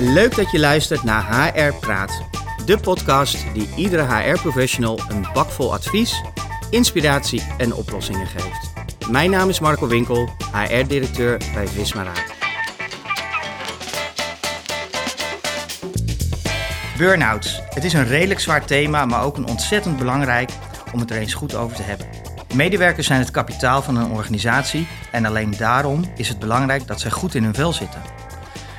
Leuk dat je luistert naar HR Praat, de podcast die iedere HR-professional een bak vol advies, inspiratie en oplossingen geeft. Mijn naam is Marco Winkel, HR-directeur bij Visma Raad. Burn-outs. Het is een redelijk zwaar thema, maar ook een ontzettend belangrijk om het er eens goed over te hebben. Medewerkers zijn het kapitaal van een organisatie en alleen daarom is het belangrijk dat zij goed in hun vel zitten.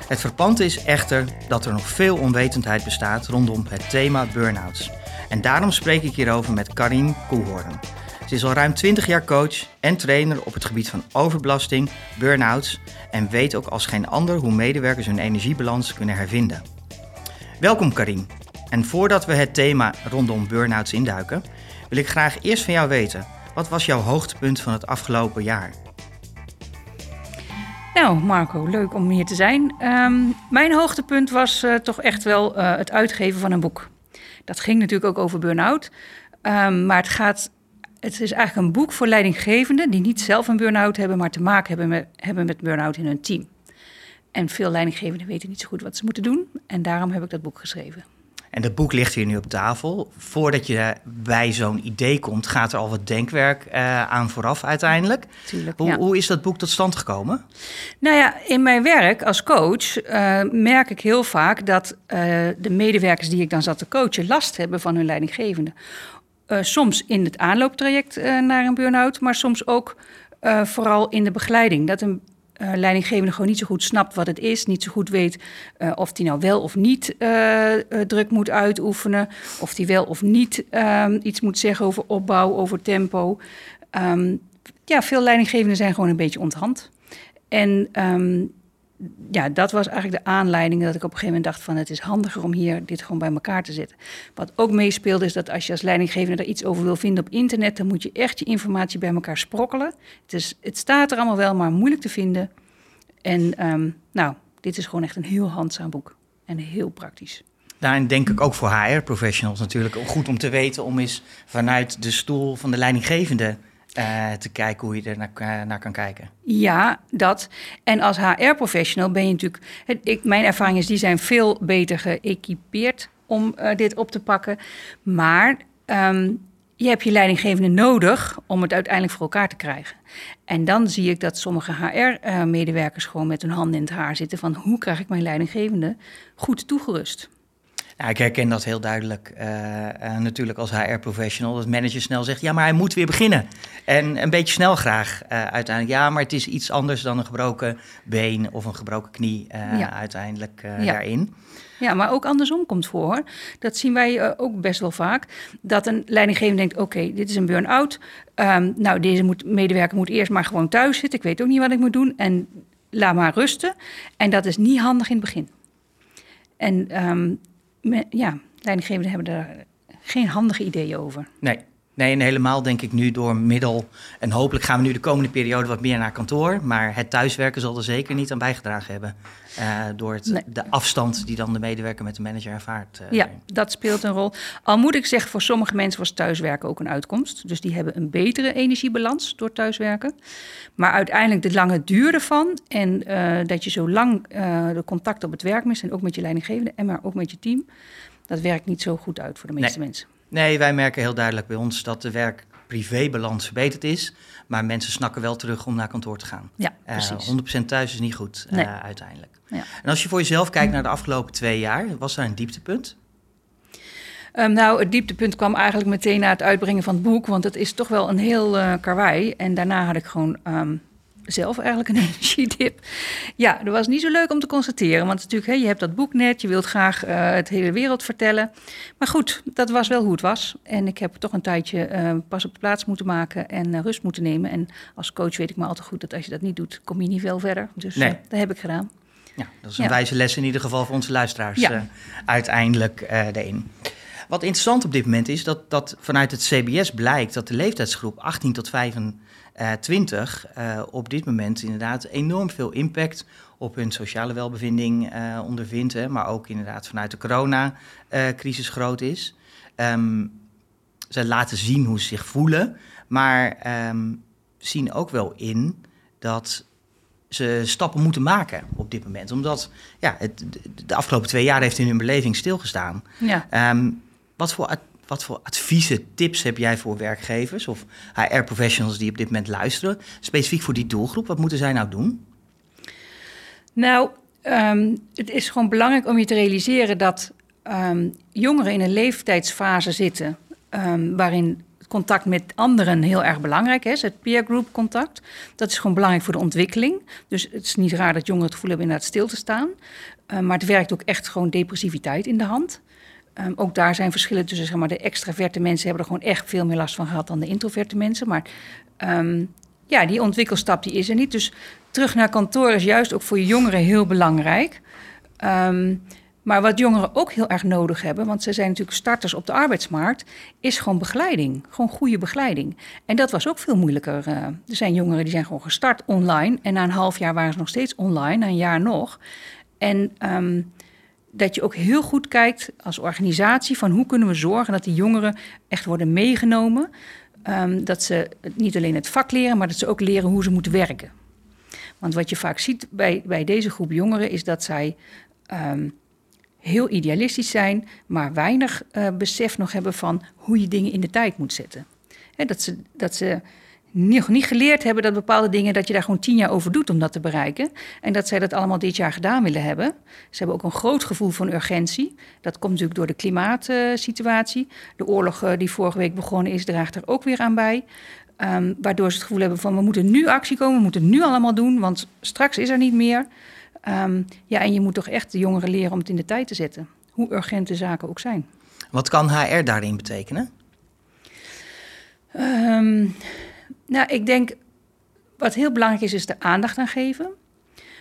Het verpand is echter dat er nog veel onwetendheid bestaat rondom het thema burn-outs. En daarom spreek ik hierover met Karin Koehoorn. Ze is al ruim 20 jaar coach en trainer op het gebied van overbelasting, burn-outs en weet ook als geen ander hoe medewerkers hun energiebalans kunnen hervinden. Welkom Karin. En voordat we het thema rondom burn-outs induiken, wil ik graag eerst van jou weten: wat was jouw hoogtepunt van het afgelopen jaar? Nou, Marco, leuk om hier te zijn. Ehm, mijn hoogtepunt was uh, toch echt wel uh, het uitgeven van een boek. Dat ging natuurlijk ook over burn-out. Um, maar het, gaat, het is eigenlijk een boek voor leidinggevenden die niet zelf een burn-out hebben, maar te maken hebben met, hebben met burn-out in hun team. En veel leidinggevenden weten niet zo goed wat ze moeten doen. En daarom heb ik dat boek geschreven. En dat boek ligt hier nu op tafel. Voordat je bij zo'n idee komt, gaat er al wat denkwerk uh, aan vooraf uiteindelijk. Tuurlijk, hoe, ja. hoe, is dat boek tot stand gekomen? Nou ja, in mijn werk als coach uh, merk ik heel vaak dat uh, de medewerkers die ik dan zat te coachen last hebben van hun leidinggevende. soms in het aanlooptraject naar een burn-out, maar soms ook vooral in de begeleiding. Dat een uh, leidinggevende gewoon niet zo goed snapt wat het is, niet zo goed weet uh, of hij nou wel of niet uh, druk moet uitoefenen, of hij wel of niet um, iets moet zeggen over opbouw, over tempo. Um, ja, veel leidinggevenden zijn gewoon een beetje onthand. En um, ja, dat was eigenlijk de aanleiding dat ik op een gegeven moment dacht van het is handiger om hier dit gewoon bij elkaar te zetten. Wat ook meespeelde is dat als je als leidinggevende er iets over wil vinden op internet, dan moet je echt je informatie bij elkaar sprokkelen. Het, is, het staat er allemaal wel, maar moeilijk te vinden. En um, nou, dit is gewoon echt een heel handzaam boek en heel praktisch. Daarin denk ik ook voor HR-professionals natuurlijk goed om te weten om eens vanuit de stoel van de leidinggevende uh, te kijken hoe je er naar, naar, kan kijken. Ja, dat. En als HR-professional ben je natuurlijk. Ik, mijn ervaring is, die zijn veel beter geëquipeerd om uh, dit op te pakken. Maar um, je hebt je leidinggevende nodig om het uiteindelijk voor elkaar te krijgen. En dan zie ik dat sommige HR-medewerkers gewoon met hun handen in het haar zitten van hoe krijg ik mijn leidinggevende goed toegerust. Nou, ik herken dat heel duidelijk uh, uh, natuurlijk als HR-professional. Dat manager snel zegt, ja, maar hij moet weer beginnen. En een beetje snel graag uh, uiteindelijk. Ja, maar het is iets anders dan een gebroken been of een gebroken knie ja. uiteindelijk ja. daarin. Ja, maar ook andersom komt voor. Dat zien wij ook best wel vaak. Dat een leidinggevende denkt, oké, okay, dit is een burn-out. Um, nou, deze moet, medewerker moet eerst maar gewoon thuis zitten. Ik weet ook niet wat ik moet doen. En laat maar rusten. En dat is niet handig in het begin. En um, ja, leidinggevenden hebben daar geen handige ideeën over. Nee. Nee, en helemaal denk ik nu door middel... en hopelijk gaan we nu de komende periode wat meer naar kantoor... maar het thuiswerken zal er zeker niet aan bijgedragen hebben... Uh, door het, nee. de afstand die dan de medewerker met de manager ervaart. Uh, ja, dat speelt een rol. Al moet ik zeggen, voor sommige mensen was thuiswerken ook een uitkomst. Dus die hebben een betere energiebalans door thuiswerken. Maar uiteindelijk de lange duur ervan... en uh, dat je zo lang de contact op het werk mist... en ook met je leidinggevende en maar ook met je team... dat werkt niet zo goed uit voor de meeste nee. mensen. Nee, wij merken heel duidelijk bij ons dat de werk-privé-balans verbeterd is. Maar mensen snakken wel terug om naar kantoor te gaan. Ja, precies. Uh, 100% thuis is niet goed nee. uh, uiteindelijk. Ja. En als je voor jezelf kijkt naar de afgelopen twee jaar, was daar een dieptepunt? Um, nou, het dieptepunt kwam eigenlijk meteen na het uitbrengen van het boek. Want het is toch wel een heel uh, karwei. En daarna had ik gewoon um, zelf eigenlijk een energiedip. Ja, dat was niet zo leuk om te constateren. Want natuurlijk, hè, je hebt dat boek net, je wilt graag uh, het hele wereld vertellen. Maar goed, dat was wel hoe het was. En ik heb toch een tijdje uh, pas op de plaats moeten maken en uh, rust moeten nemen. En als coach weet ik maar al te goed dat als je dat niet doet, kom je niet veel verder. Dus nee. dat heb ik gedaan. Ja, dat is een ja. wijze les in ieder geval voor onze luisteraars ja. uiteindelijk erin. Wat interessant op dit moment is dat, dat vanuit het CBS blijkt dat de leeftijdsgroep 18 tot 25 uh, 20 uh, op dit moment inderdaad enorm veel impact op hun sociale welbevinding uh, ondervindt. Hè, maar ook inderdaad vanuit de coronacrisis groot is. Um, ze laten zien hoe ze zich voelen, maar um, zien ook wel in dat ze stappen moeten maken op dit moment. Omdat ja, het, de afgelopen twee jaar heeft in hun beleving stilgestaan. Ja. Ehm, wat, voor, wat voor adviezen, tips heb jij voor werkgevers of HR-professionals die op dit moment luisteren, specifiek voor die doelgroep? Wat moeten zij nou doen? Nou, ehm, het is gewoon belangrijk om je te realiseren dat um, jongeren in een leeftijdsfase zitten waarin contact met anderen heel erg belangrijk is. Het peer group contact. Dat is gewoon belangrijk voor de ontwikkeling. Dus het is niet raar dat jongeren het gevoel hebben inderdaad stil te staan. Maar het werkt ook echt gewoon depressiviteit in de hand. Um, ook daar zijn verschillen tussen zeg maar, de extraverte mensen hebben er gewoon echt veel meer last van gehad dan de introverte mensen. Maar um, ja, die ontwikkelstap die is er niet. Dus terug naar kantoor is juist ook voor jongeren heel belangrijk. Um, maar wat jongeren ook heel erg nodig hebben, want ze zijn natuurlijk starters op de arbeidsmarkt, is gewoon begeleiding. Gewoon goede begeleiding. En dat was ook veel moeilijker. Uh, er zijn jongeren die zijn gewoon gestart online en na een half jaar waren ze nog steeds online, na een jaar nog. En dat je ook heel goed kijkt als organisatie van hoe kunnen we zorgen dat die jongeren echt worden meegenomen. Um, dat ze niet alleen het vak leren, maar dat ze ook leren hoe ze moeten werken. Want wat je vaak ziet bij, bij deze groep jongeren is dat zij um, heel idealistisch zijn, maar weinig uh, besef nog hebben van hoe je dingen in de tijd moet zetten. Dat ze, dat ze nog niet geleerd hebben dat bepaalde dingen, dat je daar gewoon tien jaar over doet om dat te bereiken. En dat zij dat allemaal dit jaar gedaan willen hebben. Ze hebben ook een groot gevoel van urgentie. Dat komt natuurlijk door de klimaatsituatie. De oorlog uh, die vorige week begonnen is, draagt er ook weer aan bij. Um, waardoor ze het gevoel hebben van we moeten nu actie komen, we moeten nu allemaal doen, want straks is er niet meer. Um, ja, en je moet toch echt de jongeren leren om het in de tijd te zetten. Hoe urgent de zaken ook zijn. Wat kan HR daarin betekenen? Um, nou, ik denk wat heel belangrijk is, is de aandacht aan geven.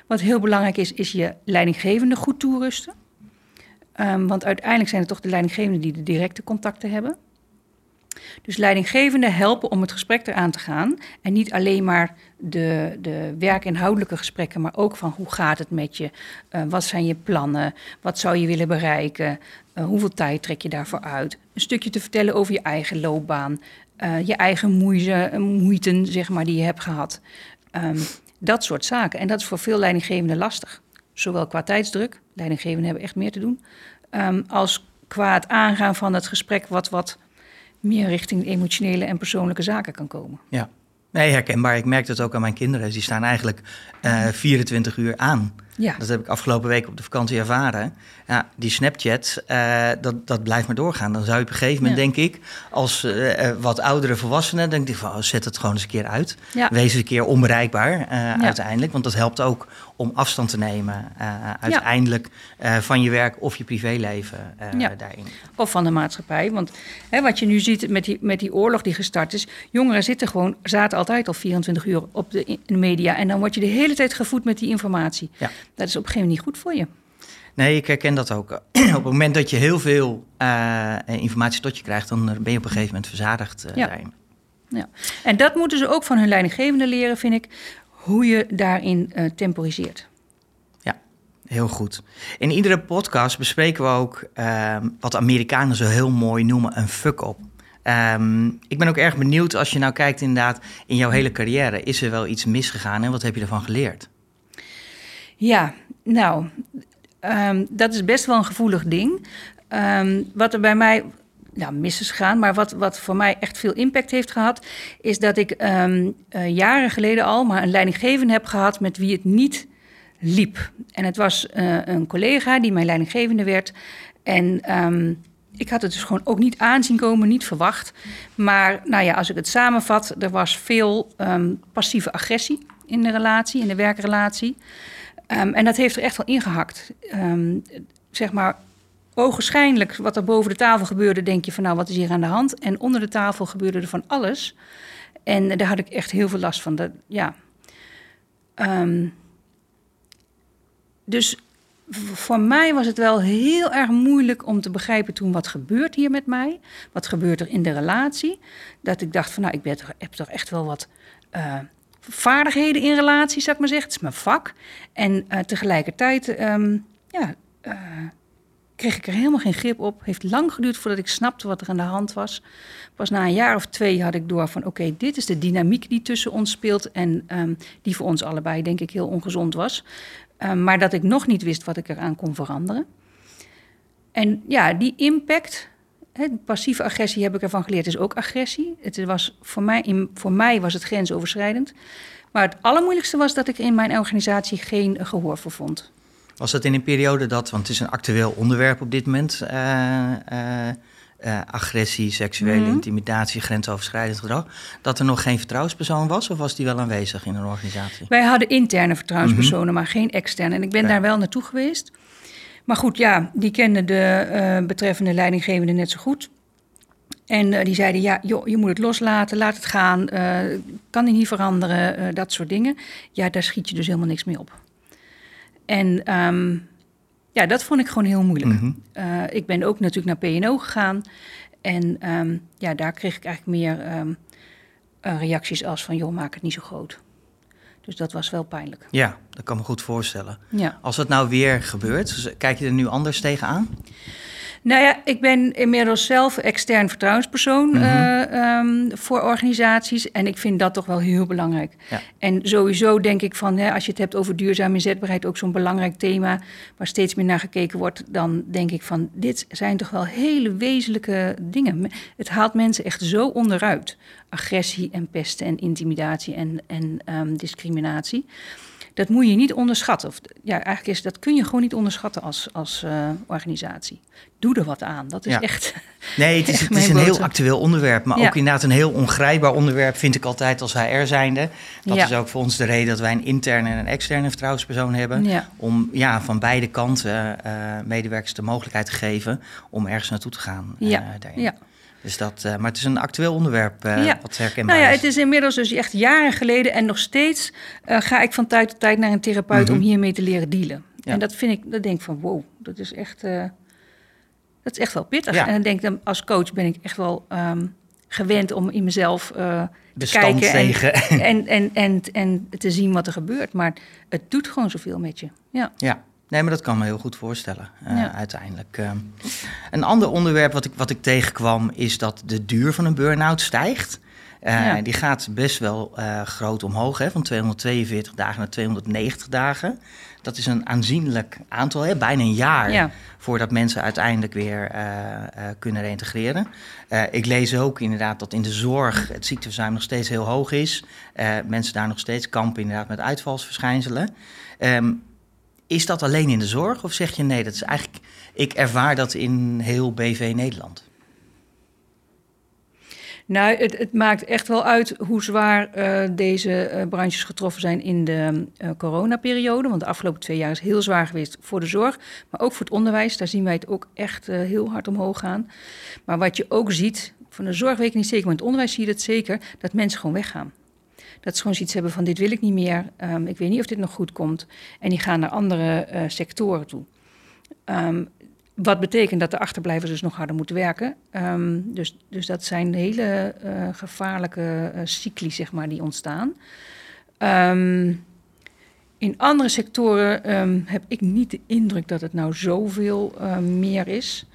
Wat heel belangrijk is, is je leidinggevende goed toerusten. Um, want uiteindelijk zijn het toch de leidinggevenden die de directe contacten hebben. Dus leidinggevenden helpen om het gesprek eraan te gaan. En niet alleen maar de, de werkinhoudelijke gesprekken, maar ook van hoe gaat het met je? Uh, wat zijn je plannen? Wat zou je willen bereiken? Uh, hoeveel tijd trek je daarvoor uit? Een stukje te vertellen over je eigen loopbaan. Uh, je eigen moeite, moeiten, zeg maar, die je hebt gehad. Um, dat soort zaken. En dat is voor veel leidinggevenden lastig. Zowel qua tijdsdruk, leidinggevenden hebben echt meer te doen, um, als qua het aangaan van het gesprek wat wat meer richting emotionele en persoonlijke zaken kan komen. Ja, nee, herkenbaar. Ik merk dat ook aan mijn kinderen. Die staan eigenlijk uh, 24 uur aan. Ja. Dat heb ik afgelopen week op de vakantie ervaren. Ja, die Snapchat, uh, dat, dat blijft maar doorgaan. Dan zou je op een gegeven moment, ja. denk ik, als uh, wat oudere volwassenen, denk ik van, oh, zet het gewoon eens een keer uit. Ja. Wees eens een keer onbereikbaar uh, uiteindelijk. Want dat helpt ook om afstand te nemen uiteindelijk van je werk of je privéleven daarin. Of van de maatschappij. Want hè, wat je nu ziet met die, met die oorlog die gestart is, jongeren zitten gewoon, zaten altijd al 24 uur op de, in de media. En dan word je de hele tijd gevoed met die informatie. Dat is op een gegeven moment niet goed voor je. Nee, ik herken dat ook. op het moment dat je heel veel uh, informatie tot je krijgt, dan ben je op een gegeven moment verzadigd uh, ja. daarin. Ja. En dat moeten ze ook van hun leidinggevende leren, vind ik, hoe je daarin uh, temporiseert. Ja, heel goed. In iedere podcast bespreken we ook ehm, wat Amerikanen zo heel mooi noemen een fuck-up. Um, ik ben ook erg benieuwd als je nou kijkt inderdaad in jouw hele carrière. Is er wel iets misgegaan en wat heb je ervan geleerd? Ja, nou, um, dat is best wel een gevoelig ding. Um, wat er bij mij nou, mis is gegaan, maar wat, wat voor mij echt veel impact heeft gehad, is dat ik um, uh, jaren geleden al maar een leidinggevende heb gehad met wie het niet liep. En het was uh, een collega die mijn leidinggevende werd. En ik had het dus gewoon ook niet aanzien komen, niet verwacht. Maar nou ja, als ik het samenvat, er was veel passieve agressie in de relatie, in de werkrelatie. Um, en dat heeft er echt wel ingehakt. Um, zeg maar, ogenschijnlijk wat er boven de tafel gebeurde, denk je van nou, wat is hier aan de hand? En onder de tafel gebeurde er van alles. En daar had ik echt heel veel last van. Dat, ja. Um, dus voor mij was het wel heel erg moeilijk om te begrijpen toen wat gebeurt hier met mij. Wat gebeurt er in de relatie? Dat ik dacht van nou, ik ben toch, heb toch echt wel wat uh, vaardigheden in relatie, zou ik maar zeggen. Het is mijn vak. En uh, tegelijkertijd um, ja, uh, kreeg ik er helemaal geen grip op. Heeft lang geduurd voordat ik snapte wat er aan de hand was. Pas na een jaar of twee had ik door van oké, dit is de dynamiek die tussen ons speelt en ehm, die voor ons allebei denk ik heel ongezond was. Ehm, maar dat ik nog niet wist wat ik eraan kon veranderen. En ja, die impact, passieve agressie heb ik ervan geleerd, is ook agressie. Het was voor, mij, in, voor mij was het grensoverschrijdend. Maar het allermoeilijkste was dat ik in mijn organisatie geen gehoor voor vond. Was dat in een periode dat, want het is een actueel onderwerp op dit moment, uh, uh, uh, agressie, seksuele mm. intimidatie, grensoverschrijdend gedrag, dat er nog geen vertrouwenspersoon was of was die wel aanwezig in een organisatie? Wij hadden interne vertrouwenspersonen, mm -hmm. maar geen externe. En ik ben daar wel naartoe geweest. Maar goed, ja, die kenden de betreffende leidinggevende net zo goed. En uh, die zeiden, ja, joh, je moet het loslaten, laat het gaan, uh, kan die niet veranderen, dat soort dingen. Ja, daar schiet je dus helemaal niks mee op. En um, ja, dat vond ik gewoon heel moeilijk. Mm -hmm. ik ben ook natuurlijk naar PNO gegaan. En um, ja, daar kreeg ik eigenlijk meer um, reacties als van, joh, maak het niet zo groot. Dus dat was wel pijnlijk. Ja, dat kan me goed voorstellen. Ja. Als het nou weer gebeurt, kijk je er nu anders tegenaan? Nou ja, ik ben inmiddels zelf extern vertrouwenspersoon mm -hmm. uh, um, voor organisaties. En ik vind dat toch wel heel belangrijk. Ja. En sowieso denk ik van, hè, als je het hebt over duurzame inzetbaarheid, ook zo'n belangrijk thema waar steeds meer naar gekeken wordt, dan denk ik van, dit zijn toch wel hele wezenlijke dingen. Het haalt mensen echt zo onderuit. Agressie en pesten en intimidatie en, en um, discriminatie dat moet je niet onderschatten. Of, ja, eigenlijk is dat kun je gewoon niet onderschatten als, als uh, organisatie. Doe er wat aan. Dat is ja. echt. Nee, het is, het is een heel actueel onderwerp. Maar ja. ook inderdaad een heel ongrijpbaar onderwerp, vind ik altijd als HR zijnde. Dat is ook voor ons de reden dat wij een interne en een externe vertrouwenspersoon hebben. Om ja, van beide kanten uh, medewerkers de mogelijkheid te geven om ergens naartoe te gaan. Uh, ja. ja. Dus dat, uh, maar het is een actueel onderwerp uh, ja. wat herkenbaar nou ja, is. Het is inmiddels dus echt jaren geleden en nog steeds uh, ga ik van tijd tot tijd naar een therapeut mm -hmm. om hiermee te leren dealen. Ja. En dat vind ik, dat denk ik van wow, dat is echt, dat is echt wel pittig. Ja. En dan denk ik, als coach ben ik echt wel um, gewend om in mezelf te kijken en, en, en, en, en te zien wat er gebeurt. Maar het doet gewoon zoveel met je. Ja. ja. Nee, maar dat kan me heel goed voorstellen, uh, ja. uiteindelijk. Uh, een ander onderwerp wat ik, wat ik tegenkwam is dat de duur van een burn-out stijgt. Uh, ja. Die gaat best wel uh, groot omhoog, hè, van 242 dagen naar 290 dagen. Dat is een aanzienlijk aantal, hè, bijna een jaar ja. voordat mensen uiteindelijk weer kunnen reintegreren. ik lees ook inderdaad dat in de zorg het ziekteverzuim nog steeds heel hoog is. mensen daar nog steeds kampen inderdaad met uitvalsverschijnselen. Um, is dat alleen in de zorg of zeg je nee, dat is eigenlijk, ik ervaar dat in heel BV Nederland? Nou, het, het maakt echt wel uit hoe zwaar uh, deze uh, branches getroffen zijn in de uh, coronaperiode. Want de afgelopen twee jaar is heel zwaar geweest voor de zorg, maar ook voor het onderwijs. Daar zien wij het ook echt heel hard omhoog gaan. Maar wat je ook ziet, van de zorg weet ik niet zeker, maar in het onderwijs zie je het zeker, dat mensen gewoon weggaan. Dat ze gewoon zoiets hebben van dit wil ik niet meer. Um, ik weet niet of dit nog goed komt. En die gaan naar andere uh, sectoren toe. Um, wat betekent dat de achterblijvers dus nog harder moeten werken. Um, dus, dus dat zijn hele uh, gevaarlijke uh, cycli, zeg maar, die ontstaan. in andere sectoren heb ik niet de indruk dat het nou zoveel uh, meer is.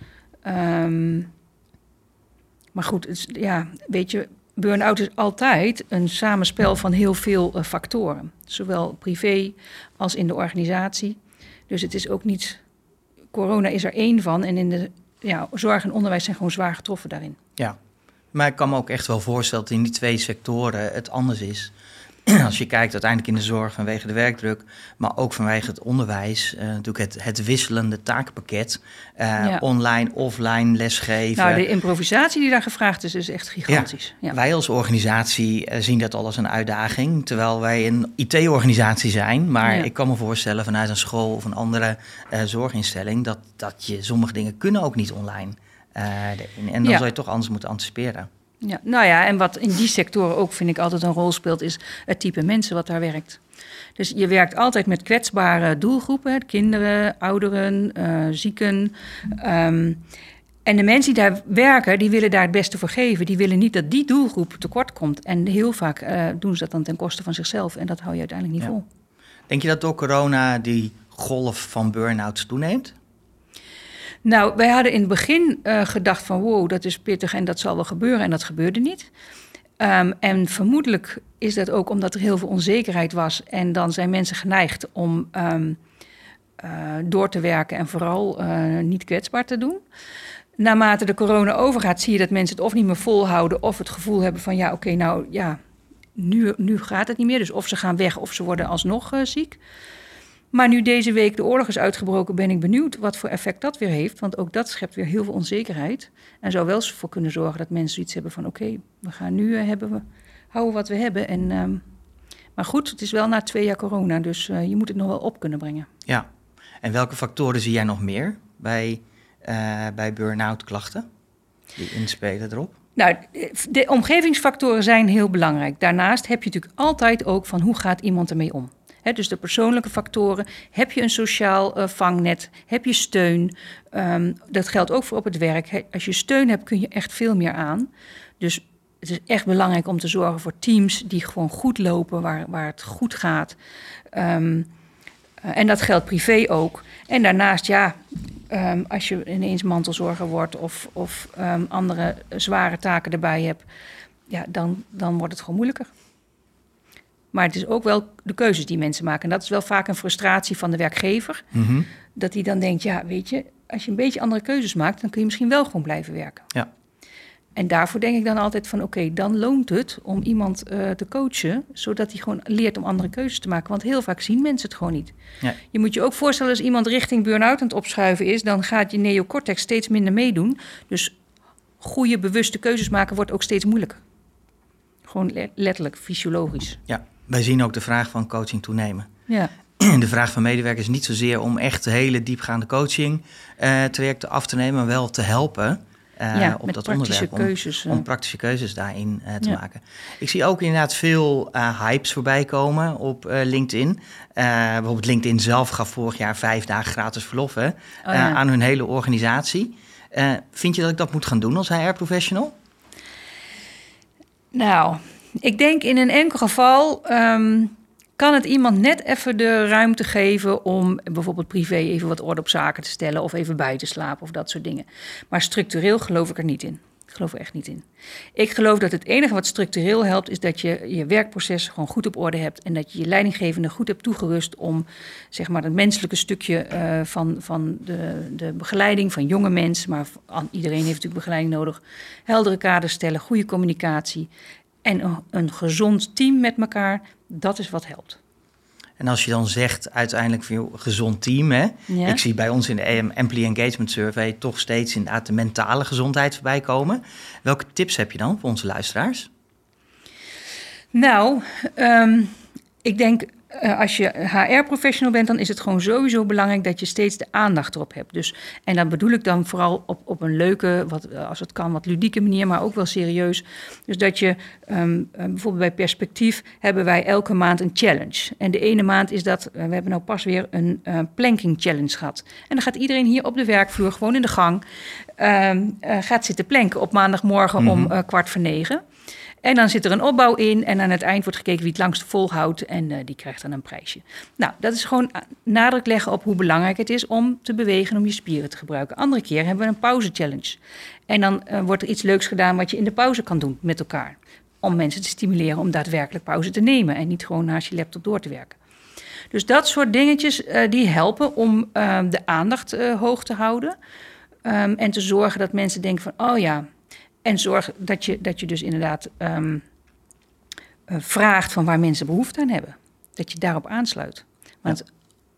maar goed, ja, weet je, Burn-out is altijd een samenspel van heel veel uh, factoren, zowel privé als in de organisatie. Dus het is ook niet. Corona is er één van en in de ja, zorg en onderwijs zijn gewoon zwaar getroffen daarin. Ja, maar ik kan me ook echt wel voorstellen dat in die twee sectoren het anders is. als je kijkt uiteindelijk in de zorg vanwege de werkdruk, maar ook vanwege het onderwijs, uh, natuurlijk het, het wisselende taakpakket, uh, ja. online, offline lesgeven. Nou, de improvisatie die daar gevraagd is, is echt gigantisch. Ja. Ja. Wij als organisatie uh, zien dat al als een uitdaging, terwijl wij een IT-organisatie zijn. Maar ik kan me voorstellen vanuit een school of een andere zorginstelling dat, dat je sommige dingen kunnen ook niet online. en dan zou je toch anders moeten anticiperen. Ja, nou ja, en wat in die sectoren ook vind ik altijd een rol speelt, is het type mensen wat daar werkt. Dus je werkt altijd met kwetsbare doelgroepen, kinderen, ouderen, uh, zieken. Um, en de mensen die daar werken, die willen daar het beste voor geven. Die willen niet dat die doelgroep tekort komt. En heel vaak uh, doen ze dat dan ten koste van zichzelf. En dat hou je uiteindelijk niet ja. vol. Denk je dat door corona die golf van burn-outs toeneemt? Nou, wij hadden in het begin uh, gedacht van wow, dat is pittig en dat zal wel gebeuren. En dat gebeurde niet. Um, en vermoedelijk is dat ook omdat er heel veel onzekerheid was. En dan zijn mensen geneigd om um, uh, door te werken en vooral uh, niet kwetsbaar te doen. Naarmate de corona overgaat, zie je dat mensen het of niet meer volhouden of het gevoel hebben van ja, oké, nou ja, nu, nu gaat het niet meer. Dus of ze gaan weg of ze worden alsnog ziek. Maar nu deze week de oorlog is uitgebroken, ben ik benieuwd wat voor effect dat weer heeft. Want ook dat schept weer heel veel onzekerheid. En zou wel voor kunnen zorgen dat mensen zoiets hebben van... oké, okay, we gaan nu uh, hebben we, houden wat we hebben. En, um, maar goed, het is wel na twee jaar corona, dus uh, je moet het nog wel op kunnen brengen. Ja, en welke factoren zie jij nog meer bij, uh, bij burn-out klachten? Die inspelen erop? Nou, de omgevingsfactoren zijn heel belangrijk. Daarnaast heb je natuurlijk altijd ook van hoe gaat iemand ermee om. Dus de persoonlijke factoren. Heb je een sociaal uh, vangnet? Heb je steun? Um, dat geldt ook voor op het werk. Als je steun hebt, kun je echt veel meer aan. Dus het is echt belangrijk om te zorgen voor teams die gewoon goed lopen, waar, waar het goed gaat. Um, uh, en dat geldt privé ook. En daarnaast, ja, um, als je ineens mantelzorger wordt of, of andere zware taken erbij hebt, ja, dan, dan wordt het gewoon moeilijker. Maar het is ook wel de keuzes die mensen maken. En dat is wel vaak een frustratie van de werkgever. Mm-hmm. Dat hij dan denkt, ja, weet je, als je een beetje andere keuzes maakt, dan kun je misschien wel gewoon blijven werken. Ja. En daarvoor denk ik dan altijd van, oké, okay, dan loont het om iemand uh, te coachen, zodat hij gewoon leert om andere keuzes te maken. Want heel vaak zien mensen het gewoon niet. Ja. Je moet je ook voorstellen, als iemand richting burn-out aan het opschuiven is, dan gaat je neocortex steeds minder meedoen. Dus goede, bewuste keuzes maken wordt ook steeds moeilijker. Gewoon letterlijk, fysiologisch. Ja, wij zien ook de vraag van coaching toenemen. Ja. De vraag van medewerkers is niet zozeer om echt hele diepgaande coaching uh, trajecten af te nemen, maar wel te helpen. Uh, ja, op met dat onderwerp. Keuzes, om, om, praktische keuzes daarin uh, te ja. maken. Ik zie ook inderdaad veel hypes voorbij komen op LinkedIn. bijvoorbeeld LinkedIn zelf gaf vorig jaar vijf dagen gratis verlof hè, oh, ja. aan hun hele organisatie. vind je dat ik dat moet gaan doen als HR-professional? Nou, ik denk in een enkel geval um, kan het iemand net even de ruimte geven om bijvoorbeeld privé even wat orde op zaken te stellen of even bij te slapen of dat soort dingen. Maar structureel geloof ik er niet in. Ik geloof er echt niet in. Ik geloof dat het enige wat structureel helpt, is dat je je werkproces gewoon goed op orde hebt. En dat je je leidinggevende goed hebt toegerust om zeg maar, het menselijke stukje uh, van, van de, de begeleiding van jonge mensen. Maar iedereen heeft natuurlijk begeleiding nodig. Heldere kaders stellen, goede communicatie. En een, gezond team met elkaar, dat is wat helpt. En als je dan zegt uiteindelijk van joh, gezond team, hè? Ja. ik zie bij ons in de Employee Engagement Survey toch steeds inderdaad de mentale gezondheid voorbij komen. Welke tips heb je dan voor onze luisteraars? Nou, um, ik denk uh, als je HR-professional bent, dan is het gewoon sowieso belangrijk dat je steeds de aandacht erop hebt. Dus, en dan bedoel ik dan vooral op, op een leuke, wat, als het kan, wat ludieke manier, maar ook wel serieus. Dus dat je um, bijvoorbeeld bij Perspectief hebben wij elke maand een challenge. En de ene maand is dat, uh, we hebben nou pas weer een uh, planking challenge gehad. En dan gaat iedereen hier op de werkvloer, gewoon in de gang, gaat zitten planken op maandagmorgen om kwart voor negen. En dan zit er een opbouw in en aan het eind wordt gekeken wie het langst volhoudt en uh, die krijgt dan een prijsje. Nou, dat is gewoon nadruk leggen op hoe belangrijk het is om te bewegen, om je spieren te gebruiken. Andere keer hebben we een pauze challenge. En dan uh, wordt er iets leuks gedaan wat je in de pauze kan doen met elkaar. Om mensen te stimuleren om daadwerkelijk pauze te nemen en niet gewoon naast je laptop door te werken. Dus dat soort dingetjes die helpen om de aandacht hoog te houden. Um, en te zorgen dat mensen denken van, oh ja, en zorg dat je, dat je dus inderdaad um, uh, vraagt van waar mensen behoefte aan hebben. Dat je daarop aansluit. Want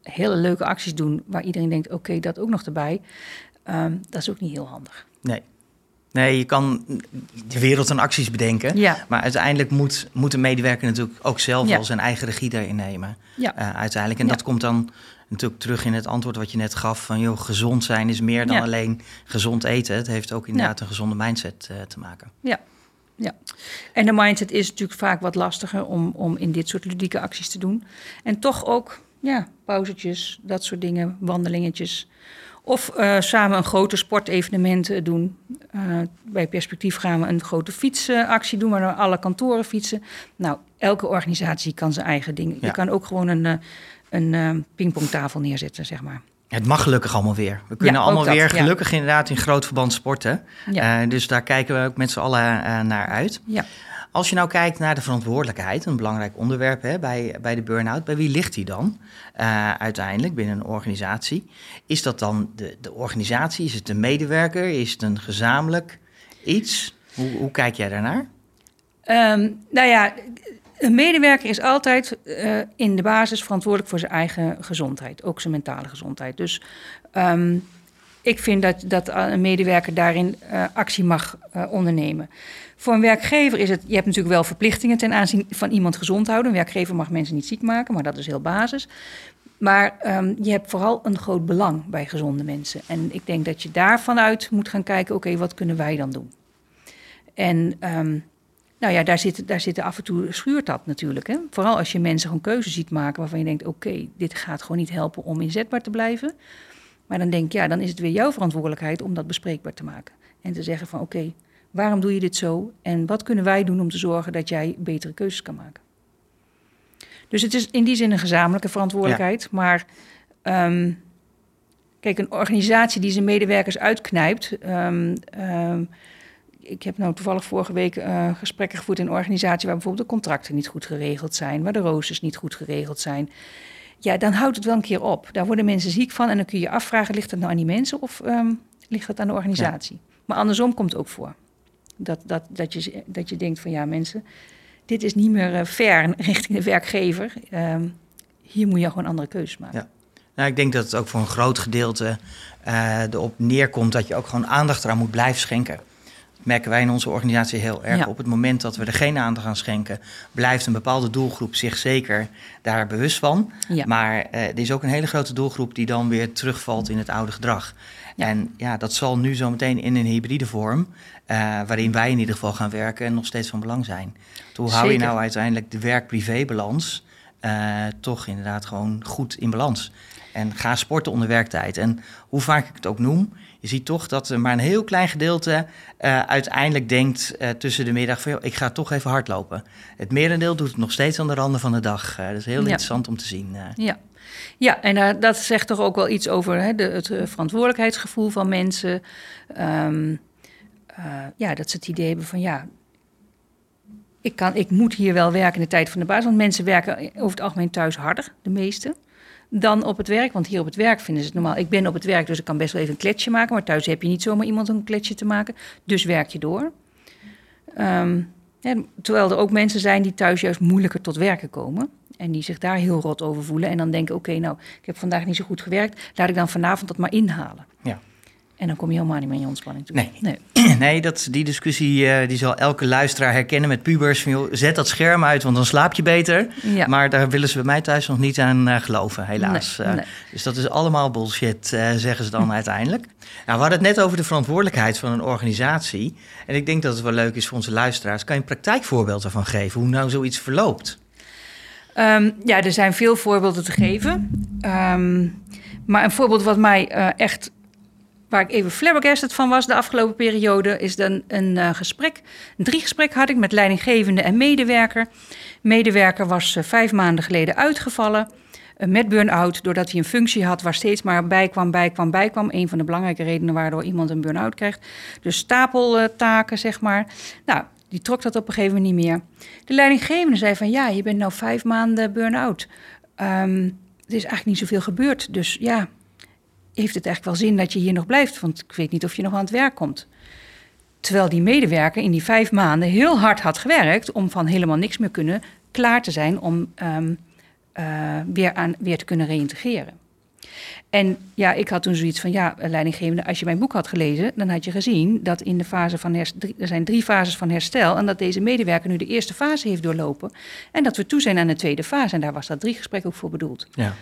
ja. hele leuke acties doen waar iedereen denkt: oké, okay, dat ook nog erbij. Um, dat is ook niet heel handig. Nee. Nee, je kan de wereld aan acties bedenken. Ja. Maar uiteindelijk moet, moet de medewerker natuurlijk ook zelf ja. wel zijn eigen regie daarin nemen. Ja. Uh, uiteindelijk. En dat komt dan natuurlijk terug in het antwoord wat je net gaf: van joh, gezond zijn is meer dan ja. alleen gezond eten. Het heeft ook inderdaad ja. een gezonde mindset uh, te maken. Ja. Ja, en de mindset is natuurlijk vaak wat lastiger om, om in dit soort ludieke acties te doen. En toch ook, ja, pauzetjes, dat soort dingen, wandelingetjes. Of uh, samen een grote sportevenement doen. Uh, bij Perspectief gaan we een grote fietsactie doen, waar we alle kantoren fietsen. Nou, elke organisatie kan zijn eigen ding. Ja. Je kan ook gewoon een een uh, pingpongtafel neerzetten, zeg maar. Het mag gelukkig allemaal weer. We kunnen Ja, allemaal dat, weer ja. gelukkig inderdaad in groot verband sporten. Ja. Eh, dus daar kijken we ook met z'n allen eh, naar uit. Ja. Als je nou kijkt naar de verantwoordelijkheid, een belangrijk onderwerp hè, bij, bij de burn-out, bij wie ligt die dan eh, uiteindelijk binnen een organisatie? Is dat dan de, de organisatie? Is het een medewerker? Is het een gezamenlijk iets? Hoe, hoe kijk jij daarnaar? Ehm, nou ja, een medewerker is altijd eh, in de basis verantwoordelijk voor zijn eigen gezondheid, ook zijn mentale gezondheid. Dus ehm, ik vind dat, dat een medewerker daarin eh, actie mag eh, ondernemen. Voor een werkgever is het, je hebt natuurlijk wel verplichtingen ten aanzien van iemand gezond houden. Een werkgever mag mensen niet ziek maken, maar dat is heel basis. Maar ehm, je hebt vooral een groot belang bij gezonde mensen. En ik denk dat je daarvan uit moet gaan kijken, oké, wat kunnen wij dan doen? En ehm, nou ja, daar zit, daar zit af en toe schuurt dat natuurlijk. Hè? Vooral als je mensen gewoon keuzes ziet maken waarvan je denkt: oké, dit gaat gewoon niet helpen om inzetbaar te blijven. Maar dan denk ik, ja, dan is het weer jouw verantwoordelijkheid om dat bespreekbaar te maken. En te zeggen van oké, waarom doe je dit zo? En wat kunnen wij doen om te zorgen dat jij betere keuzes kan maken? Dus het is in die zin een gezamenlijke verantwoordelijkheid. Maar ehm, kijk, een organisatie die zijn medewerkers uitknijpt. ehm, ehm, ik heb nou toevallig vorige week eh, gesprekken gevoerd in een organisatie waar bijvoorbeeld de contracten niet goed geregeld zijn, waar de roosters niet goed geregeld zijn. Ja, dan houdt het wel een keer op. Daar worden mensen ziek van en dan kun je je afvragen, ligt het nou aan die mensen of ehm, ligt het aan de organisatie? Maar andersom komt het ook voor. Dat, dat, dat, je, dat je denkt van ja mensen, dit is niet meer fair richting de werkgever. Ehm, hier moet je gewoon andere keuzes maken. Ja. Nou, ik denk dat het ook voor een groot gedeelte eh, erop neerkomt dat je ook gewoon aandacht eraan moet blijven schenken. Merken wij in onze organisatie heel erg. Ja. Op het moment dat we er geen aandacht aan schenken, blijft een bepaalde doelgroep zich zeker daar bewust van. Ja. Maar eh, er is ook een hele grote doelgroep die dan weer terugvalt in het oude gedrag. Ja. En ja, dat zal nu zometeen in een hybride vorm, eh, waarin wij in ieder geval gaan werken, nog steeds van belang zijn. Hoe hou je nou uiteindelijk de werk-privé-balans eh, toch inderdaad gewoon goed in balans? En ga sporten onder werktijd. En hoe vaak ik het ook noem, je ziet toch dat er maar een heel klein gedeelte eh, uiteindelijk denkt eh, tussen de middag van... Joh, ik ga toch even hardlopen. Het merendeel doet het nog steeds aan de randen van de dag. Eh, dat is heel Ja. interessant om te zien. Ja, ja en dat zegt toch ook wel iets over hè, de, het verantwoordelijkheidsgevoel van mensen. Ehm, eh, ja, dat ze het idee hebben van ja, ik, kan, ik moet hier wel werken in de tijd van de baas. Want mensen werken over het algemeen thuis harder, de meeste, dan op het werk. Want hier op het werk vinden ze het normaal. Ik ben op het werk, dus ik kan best wel even een kletsje maken. Maar thuis heb je niet zomaar iemand een kletsje te maken. Dus werk je door. Ehm, terwijl er ook mensen zijn die thuis juist moeilijker tot werken komen. En die zich daar heel rot over voelen. En dan denken, oké, nou, ik heb vandaag niet zo goed gewerkt. Laat ik dan vanavond dat maar inhalen. Ja. En dan kom je helemaal niet meer in je ontspanning toe. Nee. nee. Nee, dat, die discussie eh, die zal elke luisteraar herkennen met pubers. Van, joh, zet dat scherm uit, want dan slaap je beter. Ja. Maar daar willen ze bij mij thuis nog niet aan eh, geloven, helaas. Nee, Eh. Dus dat is allemaal bullshit, zeggen ze dan uiteindelijk. Nou, we hadden het net over de verantwoordelijkheid van een organisatie. En ik denk dat het wel leuk is voor onze luisteraars. Kan je een praktijkvoorbeeld ervan geven, hoe nou zoiets verloopt? Ehm, ja, er zijn veel voorbeelden te geven. Ehm, maar een voorbeeld wat mij echt, waar ik even flabbergasted van was de afgelopen periode, is dan een eh, gesprek. Drie gesprek had ik met leidinggevende en medewerker. Medewerker was eh, vijf maanden geleden uitgevallen. eh, met burn-out, doordat hij een functie had waar steeds maar bijkwam, bijkwam, bijkwam. Een van de belangrijke redenen waardoor iemand een burn-out krijgt. Dus stapeltaken, zeg maar. Nou, die trok dat op een gegeven moment niet meer. De leidinggevende zei van, ja, je bent nou vijf maanden burn-out. Ehm, er is eigenlijk niet zoveel gebeurd, dus ja, heeft het eigenlijk wel zin dat je hier nog blijft? Want ik weet niet of je nog aan het werk komt. Terwijl die medewerker in die vijf maanden heel hard had gewerkt om van helemaal niks meer kunnen klaar te zijn om ehm, eh, weer, aan, weer te kunnen reïntegreren. En ja, ik had toen zoiets van, ja, leidinggevende, als je mijn boek had gelezen, dan had je gezien dat in de fase van herstel, er zijn drie fases van herstel en dat deze medewerker nu de eerste fase heeft doorlopen en dat we toe zijn aan de tweede fase. En daar was dat drie gesprek ook voor bedoeld. Ja.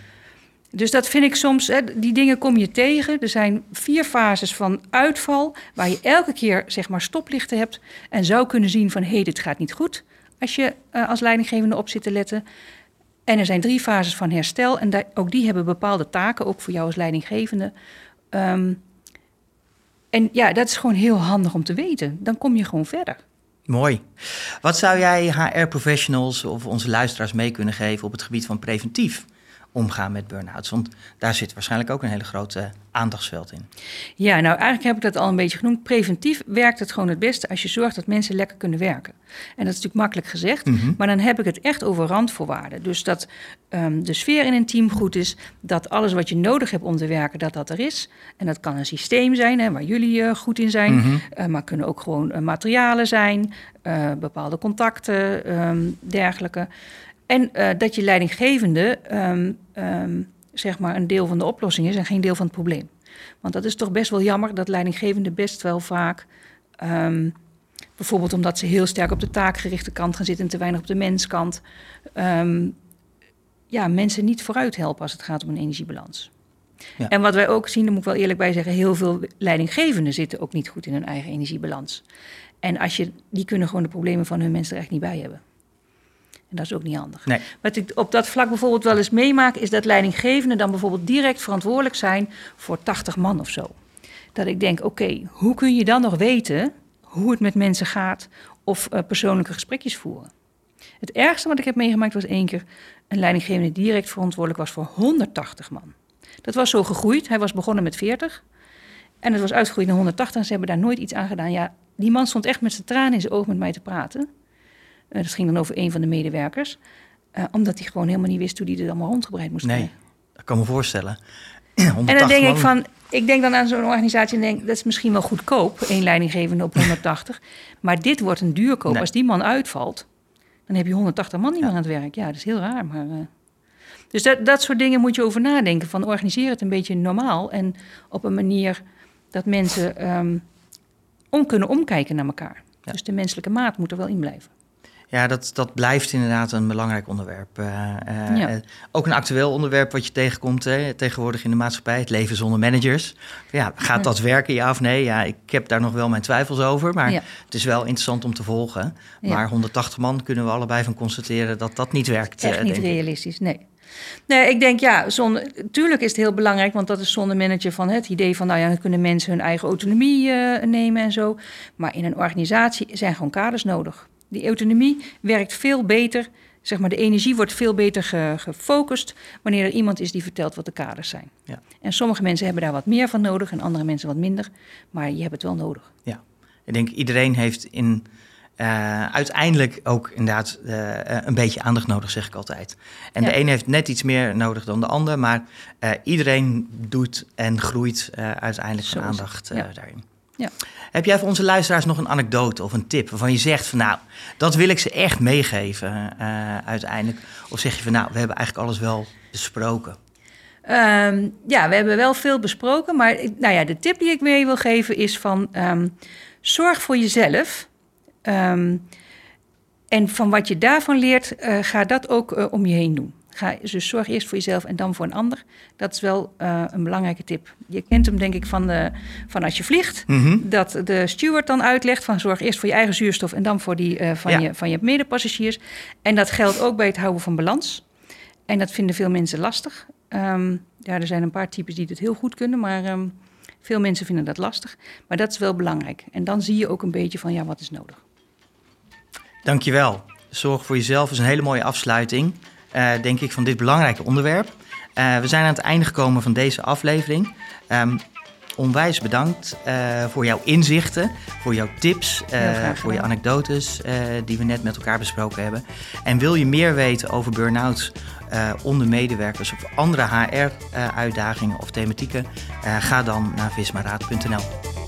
Dus dat vind ik soms, hè, die dingen kom je tegen. Er zijn vier fases van uitval, waar je elke keer zeg maar stoplichten hebt en zou kunnen zien van hé, hey, dit gaat niet goed als je eh, als leidinggevende op zit te letten. En er zijn drie fases van herstel en daar, ook die hebben bepaalde taken, ook voor jou als leidinggevende. Ehm, en ja, dat is gewoon heel handig om te weten. Dan kom je gewoon verder. Mooi. Wat zou jij HR-professionals of onze luisteraars mee kunnen geven op het gebied van preventief omgaan met burn-outs? Want daar zit waarschijnlijk ook een hele grote aandachtsveld in. Ja, nou eigenlijk heb ik dat al een beetje genoemd. Preventief werkt het gewoon het beste als je zorgt dat mensen lekker kunnen werken. En dat is natuurlijk makkelijk gezegd, Mhm. maar dan heb ik het echt over randvoorwaarden. Dus dat ehm, de sfeer in een team goed is, dat alles wat je nodig hebt om te werken, dat dat er is. En dat kan een systeem zijn, hè, waar jullie eh, goed in zijn, eh, maar kunnen ook gewoon eh, materialen zijn, bepaalde contacten, ehm, dergelijke. En eh, dat je leidinggevende ehm, ehm, zeg maar een deel van de oplossing is en geen deel van het probleem. Want dat is toch best wel jammer dat leidinggevenden best wel vaak, ehm, bijvoorbeeld omdat ze heel sterk op de taakgerichte kant gaan zitten en te weinig op de menskant, ja, mensen niet vooruit helpen als het gaat om een energiebalans. Ja. En wat wij ook zien, daar moet ik wel eerlijk bij zeggen, heel veel leidinggevenden zitten ook niet goed in hun eigen energiebalans. En als je, die kunnen gewoon de problemen van hun mensen er echt niet bij hebben. En dat is ook niet handig. Nee. Wat ik op dat vlak bijvoorbeeld wel eens meemaak, is dat leidinggevenden dan bijvoorbeeld direct verantwoordelijk zijn voor 80 man of zo. Dat ik denk, oké, hoe kun je dan nog weten hoe het met mensen gaat of eh, persoonlijke gesprekjes voeren? Het ergste wat ik heb meegemaakt was één keer een leidinggevende direct verantwoordelijk was voor 180 man. Dat was zo gegroeid. Hij was begonnen met 40 en het was uitgegroeid naar 180 en ze hebben daar nooit iets aan gedaan. Ja, die man stond echt met zijn tranen in zijn ogen met mij te praten. Eh, dat ging dan over een van de medewerkers. Eh, omdat hij gewoon helemaal niet wist hoe hij dit allemaal rondgebreid moest Nee, krijgen. dat kan me voorstellen. En 180 dan denk ik van, ik denk dan aan zo'n organisatie en denk, dat is misschien wel goedkoop, één leidinggevende op 180. maar dit wordt een duurkoop. Nee. Als die man uitvalt, dan heb je 180 man niet Ja. meer aan het werk. Ja, dat is heel raar. Maar, eh, dus dat, dat soort dingen moet je over nadenken. Van organiseer het een beetje normaal en op een manier dat mensen ehm, om kunnen omkijken naar elkaar. Ja. Dus de menselijke maat moet er wel in blijven. Ja, dat, dat blijft inderdaad een belangrijk onderwerp. Eh, eh, Ja. eh, ook een actueel onderwerp wat je tegenkomt hè, tegenwoordig in de maatschappij. Het leven zonder managers. Ja, gaat dat werken, ja of nee? Ja, ik heb daar nog wel mijn twijfels over. Maar Ja. het is wel interessant om te volgen. Maar 180 man kunnen we allebei van constateren dat dat niet werkt. Echt eh, niet denk ik. realistisch, nee. Nee, ik denk ja, zonder, tuurlijk is het heel belangrijk, want dat is zonder manager van het idee van, nou ja, dan kunnen mensen hun eigen autonomie nemen en zo. Maar in een organisatie zijn gewoon kaders nodig. Die autonomie werkt veel beter, zeg maar, de energie wordt veel beter ge- gefocust wanneer er iemand is die vertelt wat de kaders zijn. Ja. En sommige mensen hebben daar wat meer van nodig en andere mensen wat minder, maar je hebt het wel nodig. Ik denk iedereen heeft in, eh, uiteindelijk ook inderdaad eh, een beetje aandacht nodig, zeg ik altijd. En Ja. de een heeft net iets meer nodig dan de ander, maar eh, iedereen doet en groeit uiteindelijk van het, aandacht ja. daarin. Ja. Heb jij voor onze luisteraars nog een anekdote of een tip waarvan je zegt van nou, dat wil ik ze echt meegeven eh, uiteindelijk? Of zeg je van nou, we hebben eigenlijk alles wel besproken? Ehm, ja, we hebben wel veel besproken, maar nou ja, de tip die ik mee wil geven is van ehm, zorg voor jezelf. Ehm, en van wat je daarvan leert, eh, ga dat ook eh, om je heen doen. Ga, dus zorg eerst voor jezelf en dan voor een ander. Dat is wel eh, een belangrijke tip. Je kent hem denk ik van, de, van als je vliegt. Mhm. Dat de steward dan uitlegt van zorg eerst voor je eigen zuurstof en dan voor die eh, van, Ja. je, van je medepassagiers. En dat geldt ook bij het houden van balans. En dat vinden veel mensen lastig. Ehm, ja, er zijn een paar types die het heel goed kunnen, maar ehm, veel mensen vinden dat lastig. Maar dat is wel belangrijk. En dan zie je ook een beetje van ja, wat is nodig. Dankjewel. Zorg voor jezelf is een hele mooie afsluiting, denk ik, van dit belangrijke onderwerp. Eh, we zijn aan het einde gekomen van deze aflevering. Ehm, onwijs bedankt eh, voor jouw inzichten, voor jouw tips, eh, voor je anekdotes eh, die we net met elkaar besproken hebben. En wil je meer weten over burn-outs eh, onder medewerkers of andere HR-uitdagingen of thematieken, eh, ga dan naar vismaraad.nl.